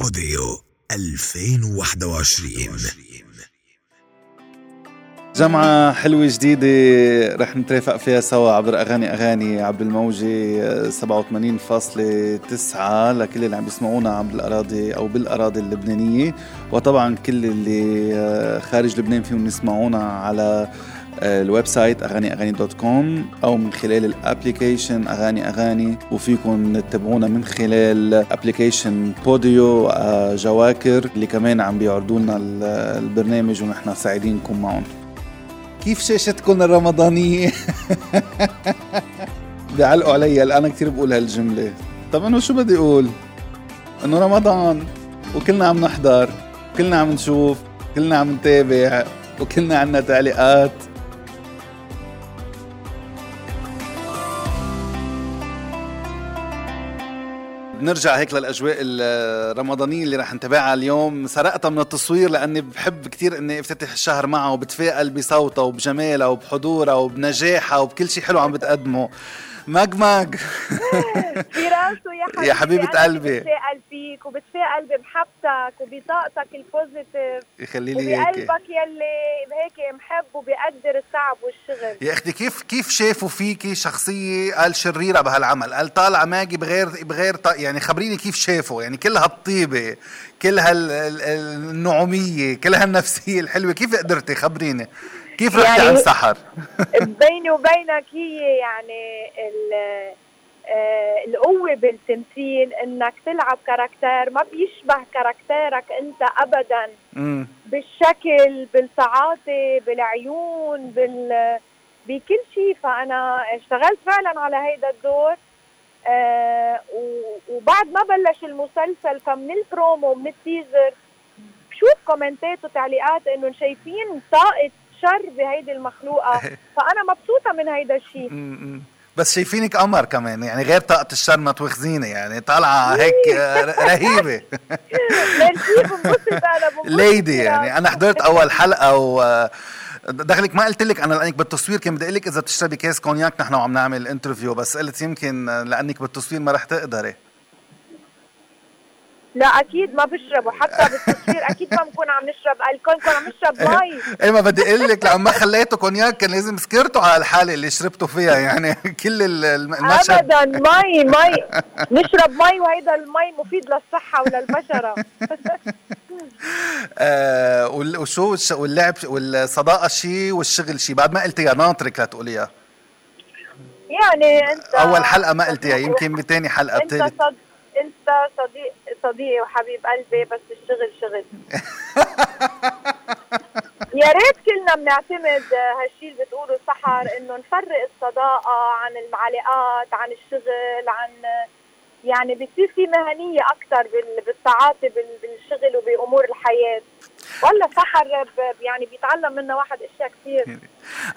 بوديو 2021 جمعة حلوة جديدة رح نترافق فيها سوا عبر أغاني أغاني عبر الموجة 87.9 لكل اللي عم بيسمعونا عبر الأراضي أو بالأراضي اللبنانية. وطبعا كل اللي آه، خارج لبنان فيهم يسمعونا على ال website أغاني أغاني dot com أو من خلال ال application أغاني أغاني وفيكم تتابعونا من خلال application بوديو آه، جواكر اللي كمان عم بيعرضوا لنا البرنامج ونحن سعيدين نكون معهم كيف شاشتكم الرمضانية؟ بيعلقوا علي أنا كثير بقول هالجملة طب انه شو بدي أقول؟ إنه رمضان وكلنا عم نحضر كلنا عم نشوف كلنا عم نتابع وكلنا عنا تعليقات بنرجع هيك للأجواء الرمضانية اللي رح نتابعها اليوم. سرقتها من التصوير لأني بحب كثير إني أفتتح الشهر معها وبتفائل بصوتها وبجمالها وبحضورها وبنجاحها وبكل شيء حلو عم بتقدمه. ماج ماج يا حبيبي يا حبيبة قلبي. بتفائل فيك وبتفائل بمحبتك وبطاقتك ال positive يخلي لي هيك. وبقلبك يلي هيك محب وبيقدر التعب والشغل. يا أختي كيف كيف شافوا فيكي شخصية قال شريرة بهالعمل؟ قال طالعه ماجي بغير بغير يعني خبريني كيف شافوا يعني كل هالطيبه كل هالنعوميه كل هالنفسيه الحلوة كيف قدرتي خبريني؟ كيف رحتي يعني عن السحر؟ بيني وبينك هي يعني آه، القوة بالتمثيل إنك تلعب caractère ما بيشبه caractère ك أنت ابدا. م. بالشكل بالتعاطي بالعيون بال بكل شيء. فأنا اشتغلت فعلا على هيدا الدور. آه وبعد ما بلش المسلسل فمن البرومو ومن ال teaser بشوف comment ات وتعليقات إنه شايفين طاقة شر بهيدي المخلوقة. فأنا مبسوطة من هيدا الشيء بس شايفينك قمر كمان يعني غير طاقة الشر ما توخزيني يعني طالعة هيك رهيبة. lady يعني أنا حضرت أول حلقة و دخلك ما قلت لك أنا لأنك بالتصوير كان بدي أقول لك إذا بتشربي كاس كونياك نحن وعم نعمل interview بس قلت يمكن لأنك بالتصوير ما رح تقدري. لا أكيد ما بشربه حتى بالتصوير أكيد ما بنكون عم نشرب alcool كنا عم نشرب مي إيه ما بدي أقول لك لما خليته كونياك كان لازم سكرته على الحالة اللي شربته فيها يعني كل المشهد. ابدا مي مي. نشرب مي وهيدا المي مفيد للصحة وللبشرة. آه وشو واللعب والصداقة شيء والشغل شيء بعد ما قلتيها ناطرك لتقوليها يعني انت أول حلقة ما قلتيها يمكن بثاني حلقة بثالث انت صديق صديقي وحبيب قلبي بس الشغل شغل. يا ريت كلنا بنعتمد هالشيء اللي بتقوله سحر إنه نفرق الصداقة عن المعلقات عن الشغل عن يعني بتصير في مهنية أكثر بالتعاطي بالشغل وبأمور الحياة. والله سحر يعني بيتعلم منه واحد أشياء كثير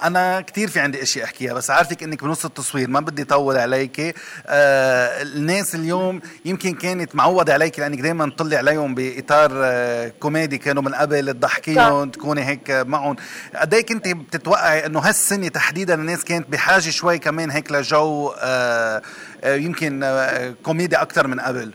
أنا كثير في عندي أشياء أحكيها بس عارفك إنك بنص التصوير ما بدي اطول عليك. آه الناس اليوم يمكن كانت معوده عليك لأنك دائما تطلع عليهم بإطار آه كوميدي كانوا من قبل تضحكيهم تكوني هيك معهم. قد إيه كنت بتتوقعي إنه هالسنة تحديدا الناس كانت بحاجة شوي كمان هيك لجو آه آه يمكن آه كوميدي أكثر من قبل؟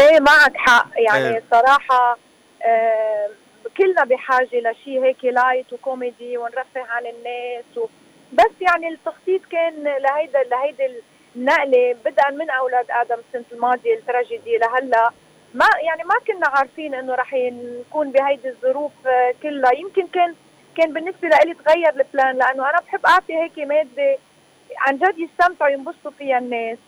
إيه معك حق. يعني إيه. صراحة آه كلنا بحاجة لشيء هيك light وكوميدي ونرفه عن الناس و... بس يعني التخطيط كان لهيدا لهيدي النقلة بدءا من أولاد آدم السنة الماضية التراجيدي لهلأ. ما يعني ما كنا عارفين إنه رح نكون بهيدي الظروف كلها. يمكن كان كان بالنسبة لي تغير البلان لأنه أنا بحب أعطي هيك مادة عن جد يستمتعوا ينبسطوا فيها الناس.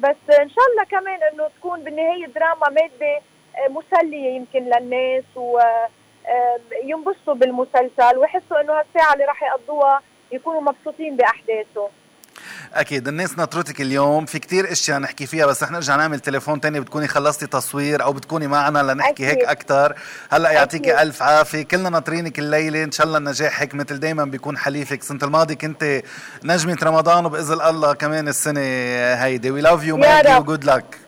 بس إن شاء الله كمان إنه تكون بالنهاية دراما مادة مسلية يمكن للناس و ينبسطوا بالمسلسل ويحسوا إنه هالساعة اللي راح يقضوها يكونوا مبسوطين بأحداثه. أكيد الناس نطرتك اليوم. في كتير أشياء نحكي فيها بس رح نرجع نعمل تليفون تاني. بتكوني خلصتي تصوير أو بتكوني معنا لنحكي أكيد. هيك أكثر هلا يعطيكي ألف عافية. كلنا ناطرينك الليلة. إن شاء الله النجاح هيك مثل دائما بيكون حليفك. السنة الماضيه كنت نجمة رمضان وبإذن الله كمان السنة هيدي. we love you ماجي و good luck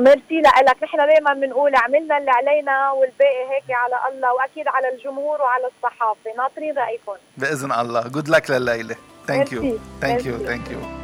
merci لك نحن دائما بنقول عملنا اللي علينا والباقي هيك على الله وأكيد على الجمهور وعلى الصحافة. ناطرين رأيكم. بإذن الله. جود لك لليلة. ثانك يو ثانك يو ثانك يو